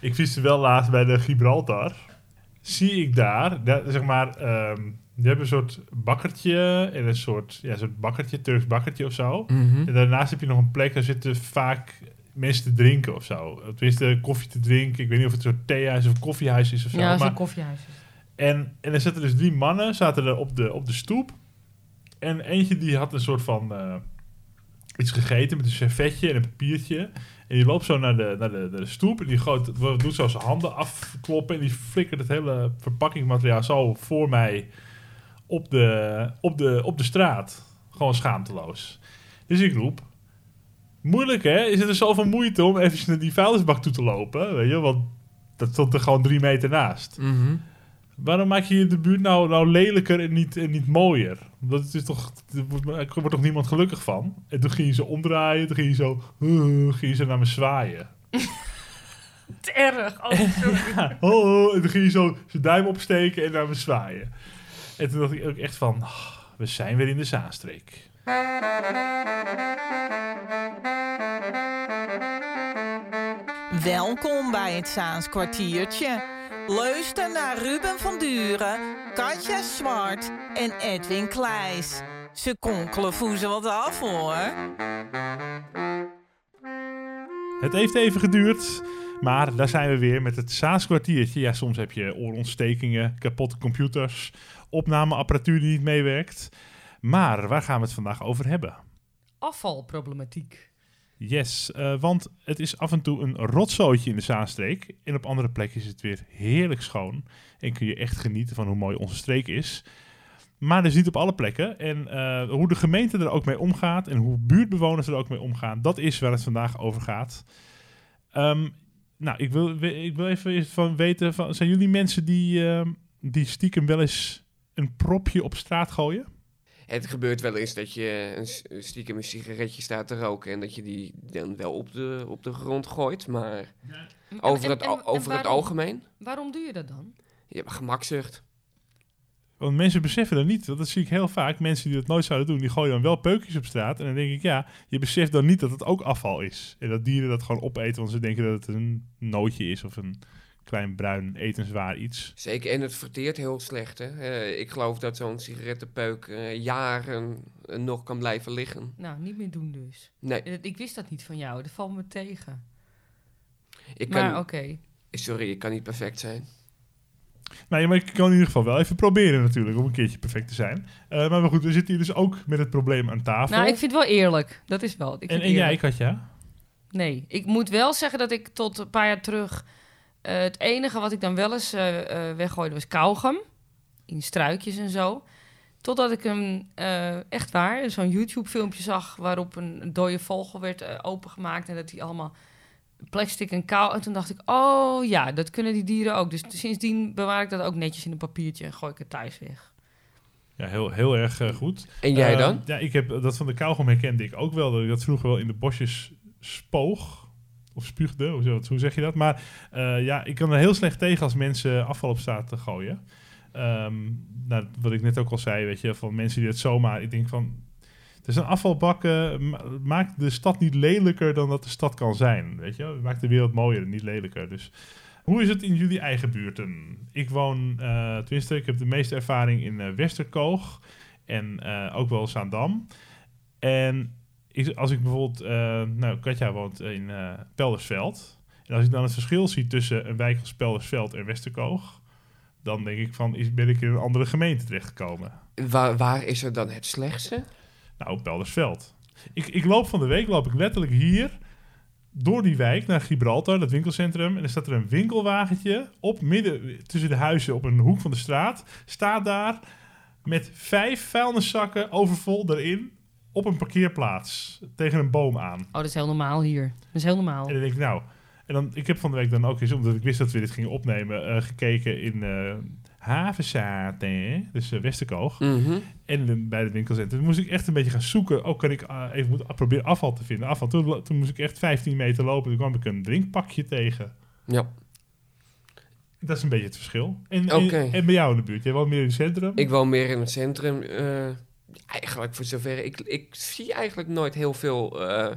Ik viste wel laatst bij de Gibraltar. Zie ik daar, daar zeg maar, ehm die hebben een soort bakkertje en een soort, ja, een soort bakkertje, Turks bakkertje of zo. En daarnaast heb je nog een plek, daar zitten vaak mensen te drinken of zo. Tenminste, koffie te drinken. Ik weet niet of het een soort theehuis of koffiehuis is of zo. Ja, zo'n maar, koffiehuis. en, en er zaten dus drie mannen zaten er op de, op de stoep. En eentje die had een soort van eh, iets gegeten met een servetje en een papiertje. En die loopt zo naar de, naar de, naar de stoep. En die gooit, doet zo zijn handen afkloppen. En die flikkert het hele verpakkingsmateriaal zo voor mij op de, op de, op de straat. Gewoon schaamteloos. Dus ik roep. Moeilijk hè? Is het er zoveel moeite om even naar die vuilnisbak toe te lopen? Weet je, want dat stond er gewoon drie meter naast. Mhm. Waarom maak je de buurt nou, nou lelijker en niet, en niet mooier? Dat is toch, er wordt, er wordt toch niemand gelukkig van? En toen ging je zo omdraaien, toen ging je zo, uh, ging je zo naar me zwaaien. Te erg. Oh, sorry. Oh, en toen ging je zo zijn duim opsteken en naar me zwaaien. En toen dacht ik ook echt van, ah, we zijn weer in de Zaanstreek. Welkom bij het Zaans kwartiertje. Luister naar Ruben van Duren, Katja Zwart en Edwin Kleijs. Ze konkelen voezen wat af hoor. Het heeft even geduurd, maar daar zijn we weer met het Saans kwartiertje. Ja, soms heb je oorontstekingen, kapotte computers, opnameapparatuur die niet meewerkt. Maar waar gaan we het vandaag over hebben? Afvalproblematiek. Yes, eh, want het is af en toe een rotzootje in de Zaanstreek. En op andere plekken is het weer heerlijk schoon. En kun je echt genieten van hoe mooi onze streek is. Maar dus niet op alle plekken. En eh, hoe de gemeente er ook mee omgaat en hoe buurtbewoners er ook mee omgaan, dat is waar het vandaag over gaat. Ehm, nou, ik wil, ik wil even van weten, van, zijn jullie mensen die, ehm, die stiekem wel eens een propje op straat gooien? Het gebeurt wel eens dat je een stiekem een sigaretje staat te roken en dat je die dan wel op de, op de grond gooit. Maar over, En- het, en- over het algemeen, Waarom doe je dat dan? je hebt gemakzucht. Want mensen beseffen dat niet. Want dat zie ik heel vaak. Mensen die dat nooit zouden doen, die gooien dan wel peukjes op straat. En dan denk ik, ja, je beseft dan niet dat het ook afval is. En dat dieren dat gewoon opeten, want ze denken dat het een nootje is of een klein bruin etenswaar iets. Zeker, en het verteert heel slecht. Hè? Eh, ik geloof dat zo'n sigarettenpeuk eh, jaren eh, nog kan blijven liggen. Nou, niet meer doen dus. Nee, Ik wist dat niet van jou. Dat valt me tegen. ik Maar oké. sorry, ik kan niet perfect zijn. Nou, ja, maar ik kan in ieder geval wel even proberen natuurlijk, om een keertje perfect te zijn. Eh, maar goed, we zitten hier dus ook met het probleem aan tafel. Nou, ik vind het wel eerlijk. Dat is wel. Ik vind en, en jij. Katja? Nee, ik moet wel zeggen dat ik tot een paar jaar terug... eh, het enige wat ik dan wel eens eh, eh, weggooide was kauwgom. In struikjes en zo. Totdat ik een, eh, echt waar, zo'n YouTube-filmpje zag... waarop een, dode vogel werd opengemaakt... en dat die allemaal plastic en kou... En toen dacht ik, oh ja, dat kunnen die dieren ook. Dus sindsdien bewaar ik dat ook netjes in een papiertje... en gooi ik het thuis weg. Ja, heel, heel erg goed. En jij dan? Ja, ik heb dat van de kauwgom herkende ik ook wel. Dat ik dat vroeger wel in de bosjes spoog. Of spuugde, hoe, zeg je dat? Maar eh, ja, ik kan er heel slecht tegen als mensen afval op straat gooien. Ehm, nou, wat ik net ook al zei, weet je, van mensen die het zomaar... Ik denk van, het is een afvalbakken, ma- maakt de stad niet lelijker dan dat de stad kan zijn, weet je. Maakt de wereld mooier, niet lelijker. Dus hoe is het in jullie eigen buurten? Ik woon, tenminste, ik heb de meeste ervaring in eh, Westerkoog en ook wel Zaandam. En ik, als ik bijvoorbeeld, eh, nou, Katja woont in eh, Peldersveld. En als ik dan het verschil zie tussen een wijk als Peldersveld en Westerkoog, dan denk ik van, is, ben ik in een andere gemeente terechtgekomen. Waar, waar is er dan het slechtste? Nou, Peldersveld. Ik, ik loop van de week, loop ik letterlijk hier door die wijk naar Gibraltar, dat winkelcentrum. En er staat er een winkelwagentje op midden tussen de huizen op een hoek van de straat. Staat daar met vijf vuilniszakken overvol erin op een parkeerplaats tegen een boom aan. Oh, dat is heel normaal hier. Dat is heel normaal. En dan denk ik, nou... En dan, ik heb van de week dan ook eens, omdat ik wist dat we dit gingen opnemen, eh, gekeken in eh Havenzaat, hè, dus eh, Westerkoog. Mhm. En de- bij de winkelcentrum. Toen moest ik echt een beetje gaan zoeken. Ook kan ik eh, even moeten proberen afval te vinden. Afval. Toen, toen moest ik echt 15 meter lopen. Toen kwam ik een drinkpakje tegen. Ja. Dat is een beetje het verschil. En, Oké. en, en bij jou in de buurt? Jij woont meer in het centrum? Ik woon meer in het centrum. Eigenlijk voor zover. Ik, ik zie eigenlijk nooit heel veel eh,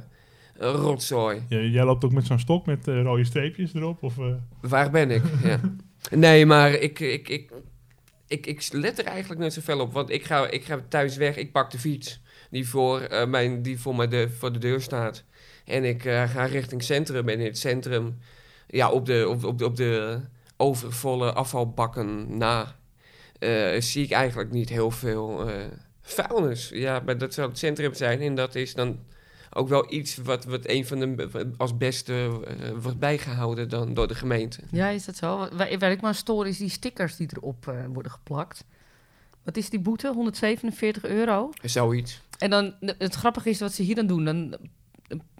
rotzooi. Jij, jij loopt ook met zo'n stok met eh, rode streepjes erop? Of, eh? Waar ben ik? ja. Nee, maar ik, ik, ik, ik, ik let er eigenlijk niet zoveel op. Want ik ga, ik ga thuis weg, ik pak de fiets die voor, mijn, die voor, mij de, voor de deur staat. En ik ga richting centrum. En in het centrum, ja, op de, op, op, op de overvolle afvalbakken na, zie ik eigenlijk niet heel veel vuilnis. Ja, maar dat zou het centrum zijn. En dat is dan ook wel iets wat, wat een van de als beste eh, wordt bijgehouden dan door de gemeente. Ja, is dat zo? Waar, waar ik maar stoor is die stickers die erop eh, worden geplakt. Wat is die boete? 147 euro. Zoiets. En dan, het grappige is wat ze hier dan doen. Dan,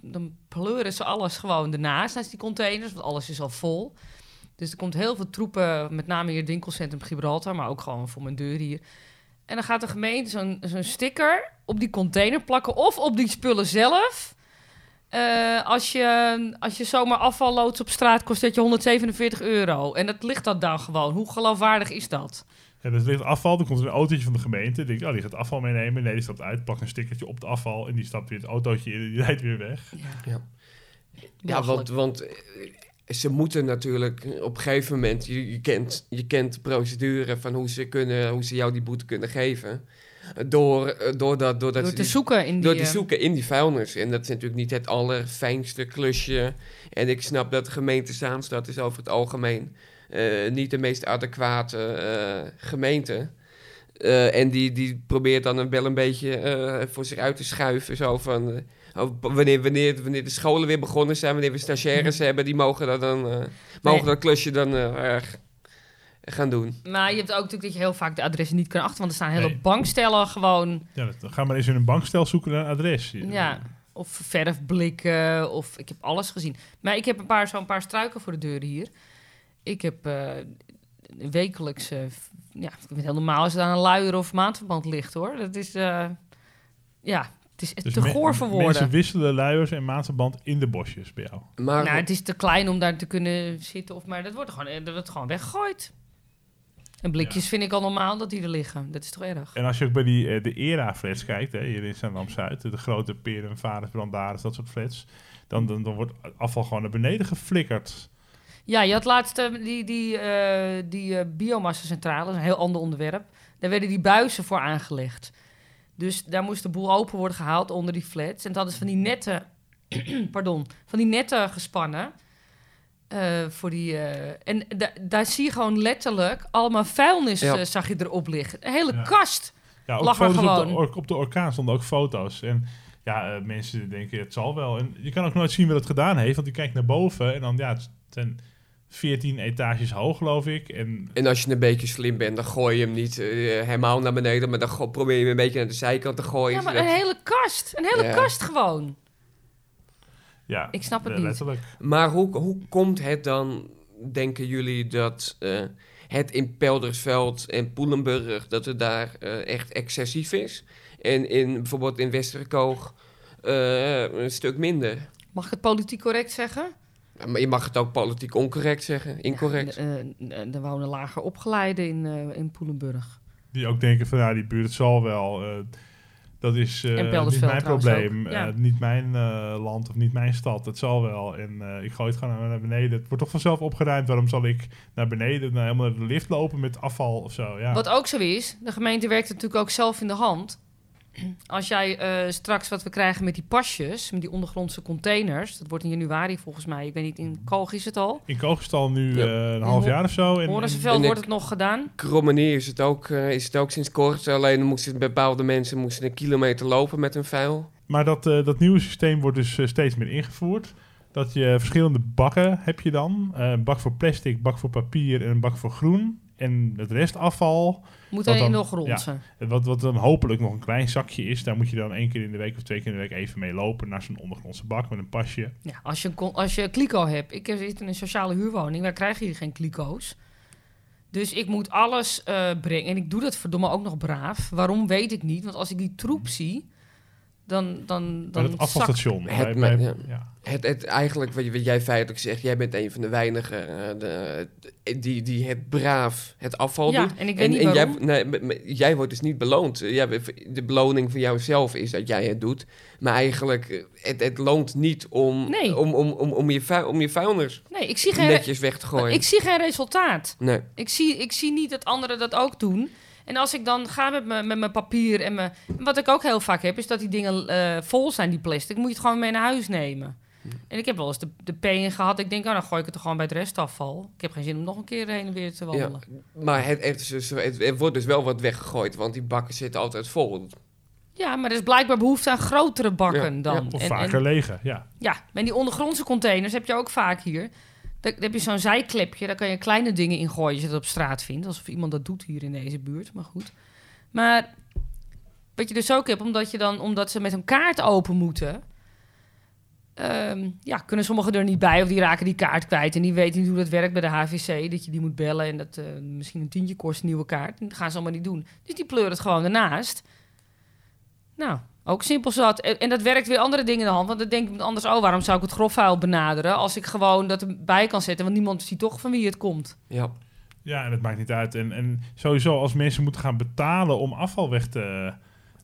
dan pleuren ze alles gewoon ernaast, naast die containers. Want alles is al vol. Dus er komt heel veel troepen, met name hier het winkelcentrum Gibraltar, maar ook gewoon voor mijn deur hier. En dan gaat de gemeente zo'n zo'n sticker op die container plakken of op die spullen zelf. Eh, als, je, als je zomaar afval loods op straat, kost dat je 147 euro. En dat ligt dat dan gewoon. Hoe geloofwaardig is dat? Ja, dat ligt afval, dan komt er een autootje van de gemeente. Denkt, oh, die gaat afval meenemen. Nee, die stapt uit, pakt een stickertje op het afval en die stapt weer het autootje in en die rijdt weer weg. Ja, Belachelijk. want, want eh, ze moeten natuurlijk op een gegeven moment, je, je, kent, je kent de procedure van hoe ze, kunnen, hoe ze jou die boete kunnen geven. Door, eh, doordat, doordat Door ze te die- zoeken in die... door te eh, zoeken in die vuilnis. En dat is natuurlijk niet het allerfijnste klusje. En ik snap dat de gemeente Zaanstad is over het algemeen eh, niet de meest adequate gemeente. Eh, en die, die probeert dan wel een beetje voor zich uit te schuiven. Zo van, wanneer, wanneer, wanneer de scholen weer begonnen zijn, wanneer we stagiaires hebben, die mogen dat dan eh, mogen dat klusje dan eh, erg gaan doen. Maar je hebt ook natuurlijk dat je heel vaak de adressen niet kan achter, want er staan hele Nee. bankstellen gewoon, Ja, dat, dan ga maar eens in een bankstel zoeken naar een adres. ja, of verfblikken, of ik heb alles gezien. Maar ik heb een paar, zo'n paar struiken voor de deur hier. Ik heb eh, wekelijks, eh, ja, ik vind het heel normaal als er aan een luier of maandverband ligt hoor. Dat is, eh, ja, het is Dus te goor voor woorden. Mensen wisselen luiers en maandverband in de bosjes bij jou. Maar Nou, het is te klein om daar te kunnen zitten, of, maar dat wordt gewoon, eh, dat wordt gewoon weggegooid. En blikjes vind ik al normaal dat die er liggen. Dat is toch erg? En als je ook bij die, eh, de ERA-flats kijkt, hè, hier in Zandam-Zuid, de grote peren, vaders, brandaris, dat soort flats, dan, dan, dan wordt afval gewoon naar beneden geflikkerd. Ja, je had laatst eh, die, die, eh die biomassa-centrale, dat is een heel ander onderwerp. Daar werden die buizen voor aangelegd. Dus daar moest de boel open worden gehaald onder die flats. En dat is van die netten, pardon, van die netten gespannen. eh, voor die, eh, en da- daar zie je gewoon letterlijk allemaal vuilnis, Ja. zag je erop liggen. Een hele Ja. kast. Ja, foto's op de, gewoon. op de orkaan stonden ook foto's. En ja, eh, mensen denken, het zal wel. En je kan ook nooit zien wie het gedaan heeft, want je kijkt naar boven en dan, ja, het zijn 14 etages hoog, geloof ik. En En als je een beetje slim bent, dan gooi je hem niet eh, helemaal naar beneden, maar dan probeer je hem een beetje naar de zijkant te gooien. Ja, maar zodat- een hele kast. Een hele Ja. kast gewoon. ja, Ik snap het eh, niet. Maar hoe, hoe komt het dan, denken jullie, dat eh, het in Peldersveld en Poelenburg, dat het daar eh, echt excessief is? En in, bijvoorbeeld in Westerkoog eh, een stuk minder? Mag ik het politiek correct zeggen? Maar je mag het ook politiek oncorrect zeggen, incorrect. Ja, eh, er wonen lager opgeleiden in, eh, in Poelenburg. Die ook denken van, ja, die buurt het zal wel. eh, dat is eh, niet mijn probleem, ja. eh, niet mijn eh, land of niet mijn stad. Het zal wel. En eh, ik gooi het gewoon naar beneden. Het wordt toch vanzelf opgeruimd. Waarom zal ik naar beneden, naar helemaal naar de lift lopen met afval of zo? Ja. Wat ook zo is, de gemeente werkt natuurlijk ook zelf in de hand. Als jij eh, straks wat we krijgen met die pasjes, met die ondergrondse containers, dat wordt in januari volgens mij, ik weet niet, in Koog is het al. In Koogestal nu Ja. eh, een half jaar of zo. En ik- wordt het nog gedaan. Krommenier is het ook, eh, is het ook sinds kort. Alleen moesten bepaalde mensen moesten een kilometer lopen met hun vuil. Maar dat, eh, dat nieuwe systeem wordt dus steeds meer ingevoerd. Dat je verschillende bakken heb je dan. Eh, een bak voor plastic, bak voor papier en een bak voor groen. En het restafval, Moet alleen dan? nog ronsen. wat, wat dan hopelijk nog een klein zakje is, daar moet je dan één keer in de week of twee keer in de week even mee lopen naar zo'n ondergrondse bak met een pasje. Ja, als je, als je kliko hebt. Ik zit in een sociale huurwoning, daar krijg je hier geen kliko's. Dus ik moet alles eh, brengen. En ik doe dat verdomme ook nog braaf. Waarom weet ik niet. Want als ik die troep zie, dan, dan, dan het zakt- afvalstation. Het- Bij- maar- bij- ja. Het, het, eigenlijk, wat, je- wat jij feitelijk zegt, jij bent een van de weinigen eh, de, die, die het braaf het afval Ja, doet. en ik weet niet jij, nee, wordt dus niet beloond. Jij, de beloning voor jouzelf is dat jij het doet. Maar eigenlijk, eh, het, het loont niet om, Nee. om, om, om, om, je, om je vuilnis Nee, ik zie geen, netjes weg te gooien. ik zie geen resultaat. nee. Ik zie, ik zie niet dat anderen dat ook doen. En als ik dan ga met, mijn met mijn papier en mijn... Wat ik ook heel vaak heb, is dat die dingen eh, vol zijn, die plastic. Moet je het gewoon mee naar huis nemen. En ik heb wel eens de, de P in gehad. Ik denk, oh, dan gooi ik het er gewoon bij het restafval. Ik heb geen zin om nog een keer heen en weer te Ja, wandelen. maar het, het, is dus, het, er wordt dus wel wat weggegooid, want die bakken zitten altijd vol. Ja, maar er is blijkbaar behoefte aan grotere bakken Ja, dan. ja. Of En- vaker en- lege, ja. Ja, en die ondergrondse containers heb je ook vaak hier. Daar heb je zo'n zijklepje, daar kan je kleine dingen in gooien als je dat op straat vindt. Alsof iemand dat doet hier in deze buurt, maar goed. Maar wat je dus ook hebt, omdat, je dan, omdat ze met een kaart open moeten... ehm, ja, kunnen sommigen er niet bij of die raken die kaart kwijt... en die weten niet hoe dat werkt bij de HVC, dat je die moet bellen... en dat eh, misschien een tientje kost, een nieuwe kaart. Dat gaan ze allemaal niet doen. Dus die pleuren het gewoon ernaast. Nou, ook simpel zat. En, en dat werkt weer andere dingen in de hand. Want dan denk ik anders, oh, waarom zou ik het grofvuil benaderen... als ik gewoon dat erbij kan zetten... want niemand ziet toch van wie het komt. Ja. Ja, en het maakt niet uit. En, en sowieso, als mensen moeten gaan betalen om afval weg te,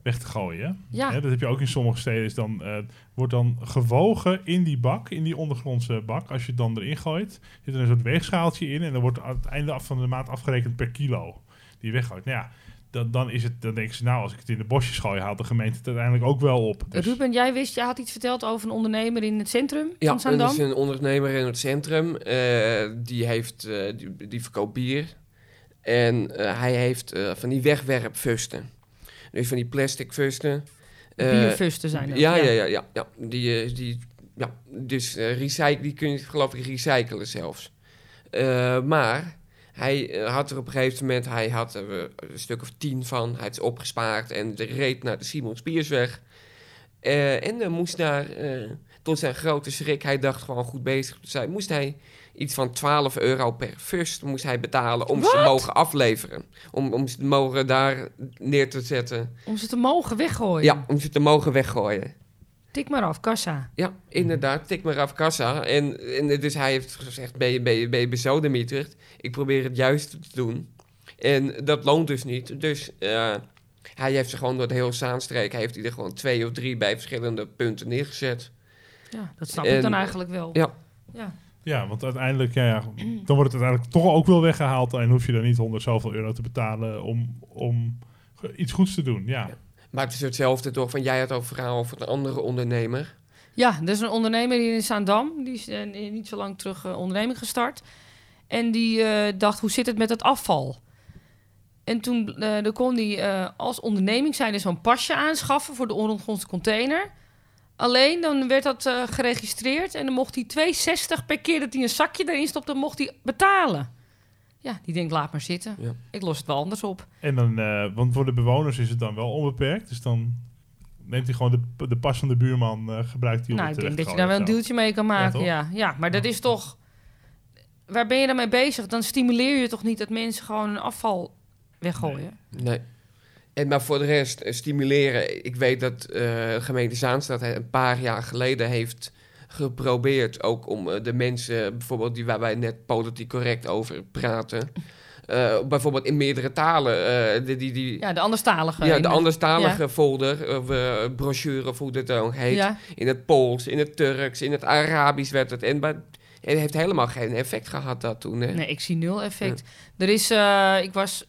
weg te gooien. Ja. Hè, dat heb je ook in sommige steden. Is dan, eh, wordt dan gewogen in die bak, in die ondergrondse bak. Als je het dan erin gooit, zit er een soort weegschaaltje in. En dan wordt aan het einde af van de maand afgerekend per kilo die je weggooit. Nou ja, dan, dan, is het, dan denken ze, nou, als ik het in de bosjes gooi, haalt de gemeente het uiteindelijk ook wel op. Dus- Ruben, jij wist, jij had iets verteld over een ondernemer in het centrum Ja, van er Zaandam. is een ondernemer in het centrum. eh, die, heeft, eh, die, die verkoopt bier. En eh, hij heeft eh, van die wegwerpfusten. Dus van die plastic fusten. Eh, Bierfusten zijn dat. ja, ja, ja, ja, ja. Die, die, ja. Dus recycle, die kun je geloof ik recyclen zelfs. Eh, maar hij eh, had er op een gegeven moment, hij had er eh, een stuk of tien van. Hij had ze opgespaard en de reed naar de Simon Spiersweg. Eh, en dan moest daar, tot zijn grote schrik, hij dacht gewoon goed bezig te zijn, moest hij iets van 12 euro per fust moest hij betalen om ze te mogen afleveren. Om, om ze te mogen daar neer te zetten. Om ze te mogen weggooien. Ja, om ze te mogen weggooien. Tik maar af, kassa. Ja, inderdaad. Tik maar af kassa. En, en dus hij heeft gezegd, ben je, ben je, ben je? Ik probeer het juiste te doen. En dat loont dus niet. Dus eh, hij heeft ze gewoon door de hele Zaanstreek... heeft hij er gewoon twee of drie bij verschillende punten neergezet. Ja, dat snap En- ik dan eigenlijk wel. Ja. ja. Ja, want uiteindelijk, ja, ja, dan wordt het uiteindelijk toch ook wel weggehaald. En hoef je dan niet honderd zoveel euro te betalen om, om iets goeds te doen. Ja. Maar het is hetzelfde toch van... Jij had over verhaal over een andere ondernemer. Ja, er is een ondernemer hier in Zaandam. Die is eh, niet zo lang terug eh, onderneming gestart. En die eh, dacht, hoe zit het met het afval? En toen kon hij als onderneming zijn zo'n pasje aanschaffen voor de ondergrondse container. Alleen dan werd dat geregistreerd en dan mocht hij 2,60 per keer dat hij een zakje erin stopt, dan mocht hij betalen. Ja, die denkt, laat maar zitten. Ja. Ik los het wel anders op. en dan, eh, want voor de bewoners is het dan wel onbeperkt. Dus dan neemt hij gewoon de, de pas van de buurman, eh, gebruikt hij om Nou, ik denk dat je daar wel een deeltje mee kan maken. Ja, ja, maar dat is toch... Waar ben je dan mee bezig? Dan stimuleer je toch niet dat mensen gewoon hun afval weggooien? Nee. En maar voor de rest, eh, stimuleren. Ik weet dat eh, gemeente Zaanstad een paar jaar geleden heeft geprobeerd... ook om eh, de mensen, bijvoorbeeld die waar wij net politiek correct over praten... eh, bijvoorbeeld in meerdere talen, eh, die, die, die, Ja, de anderstalige. ja, de anderstalige folder, of eh, brochure, of hoe dit ook heet. Ja, In het Pools, in het Turks, in het Arabisch werd het. En, maar, het heeft helemaal geen effect gehad dat toen. Hè? nee, ik zie nul effect. Er is, ik was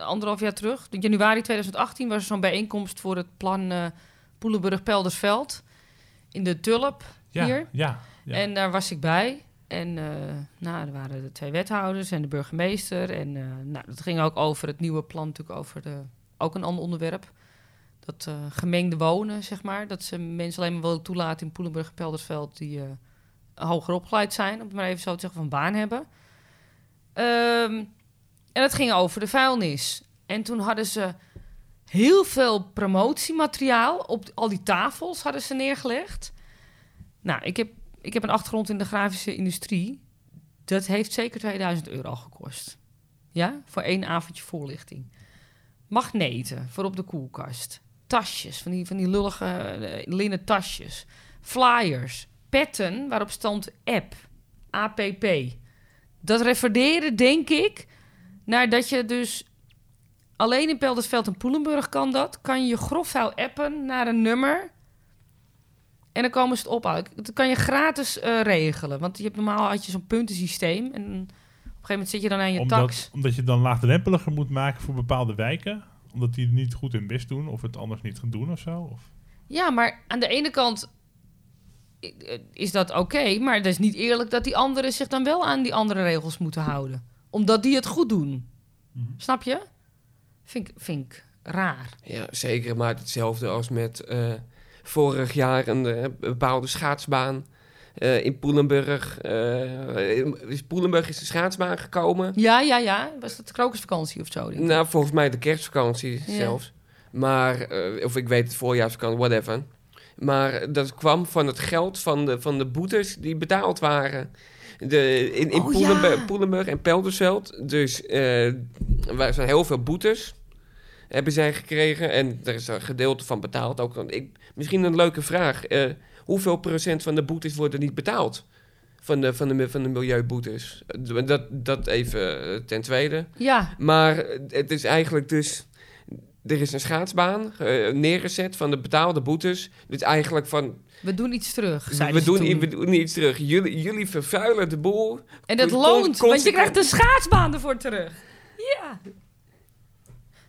anderhalf jaar terug, in januari 2018 was er zo'n bijeenkomst voor het plan Poelenburg-Peldersveld in de Tulp Ja, hier. ja, ja. En daar was ik bij. En eh, nou, er waren de twee wethouders en de burgemeester. En eh, nou, dat ging ook over het nieuwe plan, natuurlijk over de, ook een ander onderwerp. Dat eh, gemengde wonen, zeg maar. Dat ze mensen alleen maar willen toelaten in Poelenburg en Peldersveld die hoger opgeleid zijn, om het maar even zo te zeggen, van baan hebben. Ehm, en het ging over de vuilnis. En toen hadden ze heel veel promotiemateriaal op al die tafels hadden ze neergelegd. Nou, ik heb ik heb een achtergrond in de grafische industrie. Dat heeft zeker 2000 euro gekost. Ja, voor één avondje voorlichting. Magneten voor op de koelkast. tasjes, van die, van die lullige eh, linnen tasjes. Flyers, petten waarop stond app, APP. Dat refereerde, denk ik, naar dat je dus alleen in Peldersveld en Poelenburg kan dat. Kan je je grofvuil appen naar een nummer en dan komen ze het ophalen. Dat kan je gratis eh, regelen. Want je hebt normaal had je zo'n puntensysteem. En op een gegeven moment zit je dan aan je tax. Omdat, omdat je dan laagdrempeliger moet maken voor bepaalde wijken. Omdat die het niet goed hun best doen. Of het anders niet gaan doen of zo. Of... Ja, maar aan de ene kant eh, is dat oké. maar het is niet eerlijk dat die anderen zich dan wel aan die andere regels moeten houden. Omdat die het goed doen. Mhm. Snap je? Vind, ik- vind ik raar. Ja, zeker. Maar hetzelfde als met eh, vorig jaar een eh, bepaalde schaatsbaan eh, in Poelenburg. in- is Poelenburg is de schaatsbaan gekomen. Ja, ja, ja. Was dat krokusvakantie of zo? Nou, volgens mij de kerstvakantie Ja. zelfs. Maar, of ik weet het voorjaarsvakantie, whatever. Maar dat kwam van het geld van de, van de boetes die betaald waren. De, in in Oh, Poelenburg, ja. Poelenburg en Peldersveld. Dus er zijn heel veel boetes. Hebben zij gekregen. En er is een gedeelte van betaald. Ook, ik, misschien een leuke vraag. eh, hoeveel procent van de boetes worden niet betaald? Van de, van de, van de milieuboetes. Dat, dat even eh, ten tweede. Ja, Maar het is eigenlijk dus... Er is een schaatsbaan eh, neergezet van de betaalde boetes. Dus eigenlijk van... we doen iets terug. We doen, we doen iets terug. Jullie, jullie vervuilen de boel. En dat loont, want je krijgt de schaatsbaan ervoor terug. Ja.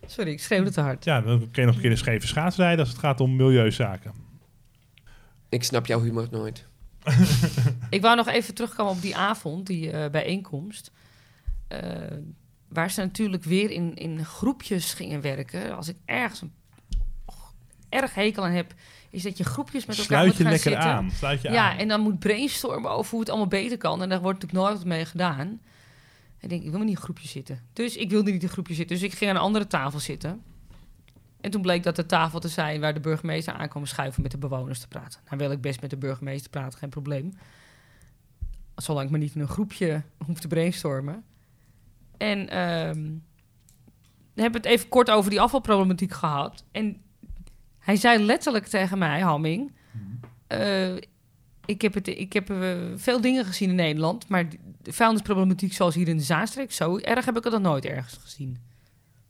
Sorry, ik schreeuwde te hard. Ja, dan kun je nog een keer een scheve schaats rijden als het gaat om milieuzaken. Ik snap jouw humor nooit. Ik wou nog even terugkomen op die avond, die eh, bijeenkomst. Eh, waar ze natuurlijk weer in, in groepjes gingen werken. Als ik ergens een och, erg hekel aan heb, is dat je groepjes met elkaar Sluit moet gaan lekker zitten. aan. Sluit je Ja, aan. en dan moet brainstormen over hoe het allemaal beter kan. En daar wordt natuurlijk nooit wat mee gedaan. Ik denk, ik wil maar niet in een groepje zitten. Dus ik wilde niet in een groepje zitten. Dus ik ging aan een andere tafel zitten. En toen bleek dat de tafel te zijn waar de burgemeester aankwam schuiven met de bewoners te praten. Nou wil ik best met de burgemeester praten, geen probleem. Zolang ik maar niet in een groepje hoef te brainstormen. En ehm we hebben het even kort over die afvalproblematiek gehad. En hij zei letterlijk tegen mij, Hamming... eh, ik heb, het, ik heb eh, veel dingen gezien in Nederland, maar de vuilnisproblematiek zoals hier in de Zaanstreek, zo erg heb ik het nog nooit ergens gezien.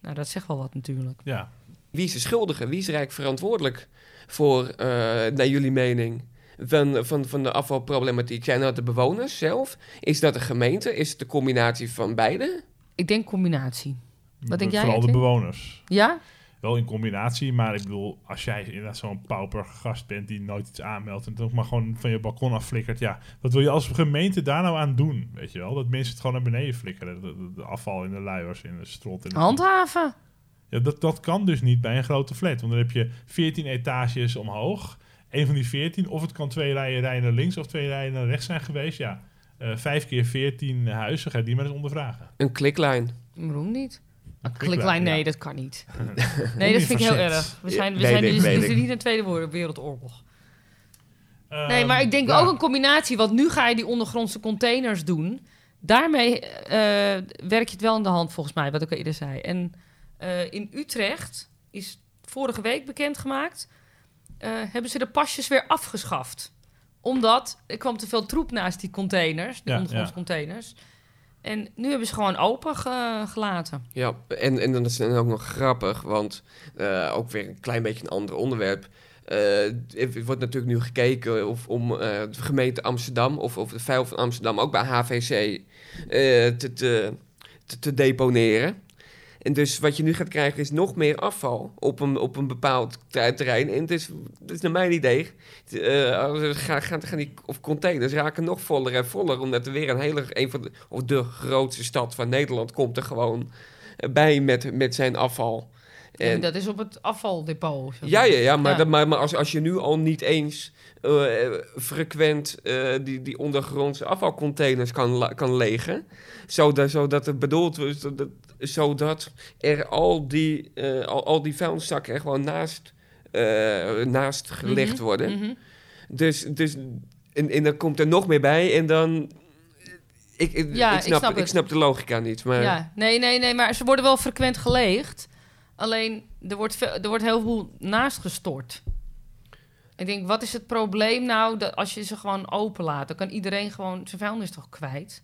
Nou, dat zegt wel wat natuurlijk. Ja. Wie is de schuldige? Wie is eigenlijk verantwoordelijk voor, eh, naar jullie mening, van, van, van de afvalproblematiek? Zijn dat de bewoners zelf? Is dat de gemeente? Is het de combinatie van beide? Ik denk combinatie. Wat denk jij, Vooral de bewoners. Ja? Wel in combinatie, maar ik bedoel, als jij inderdaad zo'n pauper gast bent die nooit iets aanmeldt en het ook maar gewoon van je balkon afflikkert, ja, wat wil je als gemeente daar nou aan doen? Weet je wel, dat mensen het gewoon naar beneden flikkeren. De, de- de afval in de luiers, in de strot. In de Handhaven. Ja, dat, dat kan dus niet bij een grote flat, want dan heb je 14 etages omhoog. Een van die 14, of het kan twee rijen, rijen naar links of twee rijen naar rechts zijn geweest. Ja, Eh vijf keer 14 huizen, ga je die maar eens ondervragen. Een kliklijn. Waarom niet? Een kliklijn, nee, ja. dat kan niet. Nee, dat vind ik heel erg. We zijn, we zijn dus, niet in de Tweede Wereldoorlog. Nee, Ehm, maar ik denk ja. ook een combinatie. Want nu ga je die ondergrondse containers doen. Daarmee eh, werk je het wel in de hand, volgens mij, wat ik al eerder zei. En eh, in Utrecht is vorige week bekendgemaakt... eh hebben ze de pasjes weer afgeschaft. Omdat er kwam te veel troep naast die containers, die Ja, ondergrondse ja. containers. En nu hebben ze gewoon open ge- gelaten. Ja, en, en dan is het ook nog grappig, want eh, ook weer een klein beetje een ander onderwerp. Er wordt natuurlijk nu gekeken of om eh, de gemeente Amsterdam of, of de vuil van Amsterdam ook bij HVC te, te, te deponeren. En dus wat je nu gaat krijgen is nog meer afval op een, op een bepaald ter- terrein. En het is, het is naar mijn idee, eh, er gaan, gaan, gaan die of containers raken nog voller en voller. Omdat er weer een hele, een van de, of de grootste stad van Nederland komt er gewoon bij met, met zijn afval. En En, dat is op het afvaldepot. ja, maar. ja, ja, maar, Ja. Dat, maar, maar als, als je nu al niet eens eh, frequent eh, die, die ondergrondse afvalcontainers kan, kan legen, zodat, zodat het bedoeld is dat, zodat er al die, eh, al, al die vuilniszakken er gewoon naast, eh, naast gelegd Mhm, worden. mhm. Dus, dus en, en dan komt er nog meer bij en dan... Ik, ik, Ja, ik, ik snap, ik, snap de logica niet, maar... Ja, nee, nee, nee, maar ze worden wel frequent geleegd. Alleen, er wordt, er wordt heel veel naast gestort. Ik denk, wat is het probleem nou dat als je ze gewoon openlaat? Dan kan iedereen gewoon zijn vuilnis toch kwijt?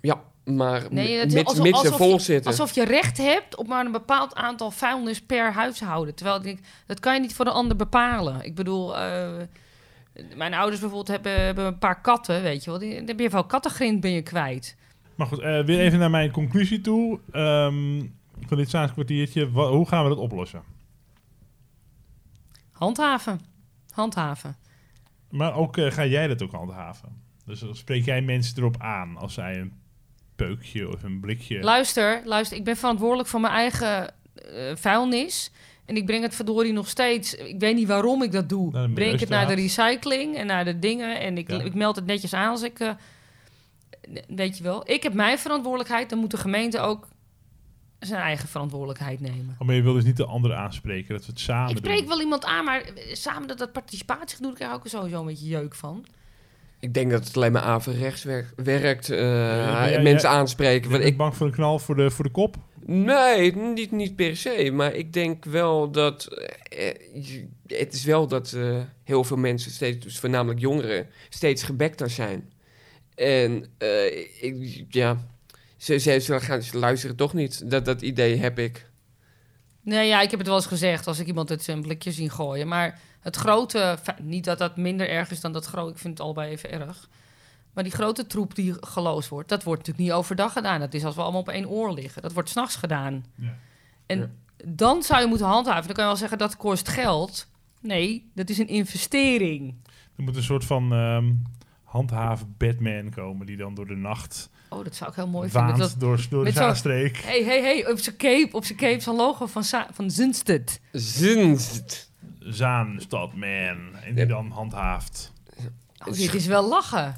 Ja, maar Nee, het is mits, alsof- mits ze alsof vol je- zitten. Alsof je recht hebt op maar een bepaald aantal vuilnis per huishouden. Terwijl ik denk, dat kan je niet voor de ander bepalen. Ik bedoel, eh, mijn ouders bijvoorbeeld hebben, hebben een paar katten, weet je wel. Die, dan ben je wel kattengrind ben je kwijt. Maar goed, eh, weer even naar mijn conclusie toe. ehm, van dit Saans kwartiertje. Wa- hoe gaan we dat oplossen? Handhaven. Handhaven. Maar ook eh, ga jij dat ook handhaven? Dus spreek jij mensen erop aan als zij een peukje of een blikje... Luister, luister, ik ben verantwoordelijk voor mijn eigen eh, vuilnis. En ik breng het verdorie nog steeds. Ik weet niet waarom ik dat doe. Ik breng het naar de recycling en naar de dingen. En ik, Ja. ik meld het netjes aan als ik. eh, weet je wel. Ik heb mijn verantwoordelijkheid. Dan moet de gemeente ook zijn eigen verantwoordelijkheid nemen. Oh, maar je wil dus niet de anderen aanspreken, dat we het samen ik spreek doen. wel iemand aan, maar eh, samen dat, dat participatiegedoe, daar krijg ik ook sowieso een beetje jeuk van. Ik denk dat het alleen maar averechts werkt. werkt eh, Ja, ja, mensen ja. aanspreken. Ben Want ik, bang voor een knal voor de, voor de kop? nee, niet, niet per se. Maar ik denk wel dat... eh, het is wel dat eh, heel veel mensen, steeds, dus voornamelijk jongeren, steeds gebekter zijn. En ik, ja, ze, ze, ze, gaan, ze luisteren toch niet. Dat, dat idee heb ik. Nee, ja, ik heb het wel eens gezegd als ik iemand het zijn blikje zie gooien. Maar het grote, niet dat dat minder erg is dan dat grote, ik vind het allebei even erg. Maar die grote troep die geloosd wordt, dat wordt natuurlijk niet overdag gedaan. Dat is als we allemaal op één oor liggen. Dat wordt s'nachts gedaan. Ja. En Ja. dan zou je moeten handhaven. Dan kan je wel zeggen dat kost geld. Nee, dat is een investering. Er moet een soort van ehm handhaven Batman komen die dan door de nacht Oh, dat zou ik heel mooi vinden. Dat, door, door de met zo'n- Zaanstreek. hey, hey, hey, op zijn cape, op zijn cape, zo'n logo van, Sa- van Zunstedt. Zinst. Zaanstadman. En die Ja. dan handhaaft. Oh, dit is wel lachen.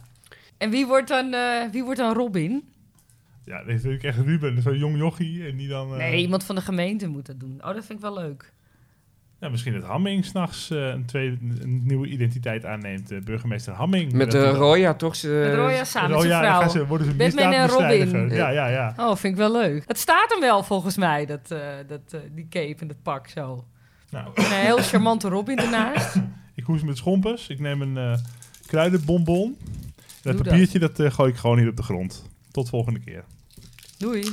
En wie wordt dan, eh, wie wordt dan Robin? Ja, dit vind ik echt Ruben, zo'n jong jochie. En die dan... eh, Nee, iemand van de gemeente moet dat doen. Oh, dat vind ik wel leuk. Ja, misschien dat Hamming s'nachts eh een, tweede, een nieuwe identiteit aanneemt. eh, burgemeester Hamming. Met de Dat- Roya toch? Ze, Met Roya samen met Oh zijn ja, dan vrouw. gaan ze, worden ze Batman en. Robin. Ja, ja, ja. Oh, vind ik wel leuk. Het staat hem wel volgens mij, dat, eh, dat, die cape en dat pak zo. Nou, En een heel charmante Robin ernaast. ik hoes met schompers. Ik neem een eh kruidenbonbon. Dat Doe dat. papiertje dat, eh, gooi ik gewoon hier op de grond. Tot volgende keer. Doei.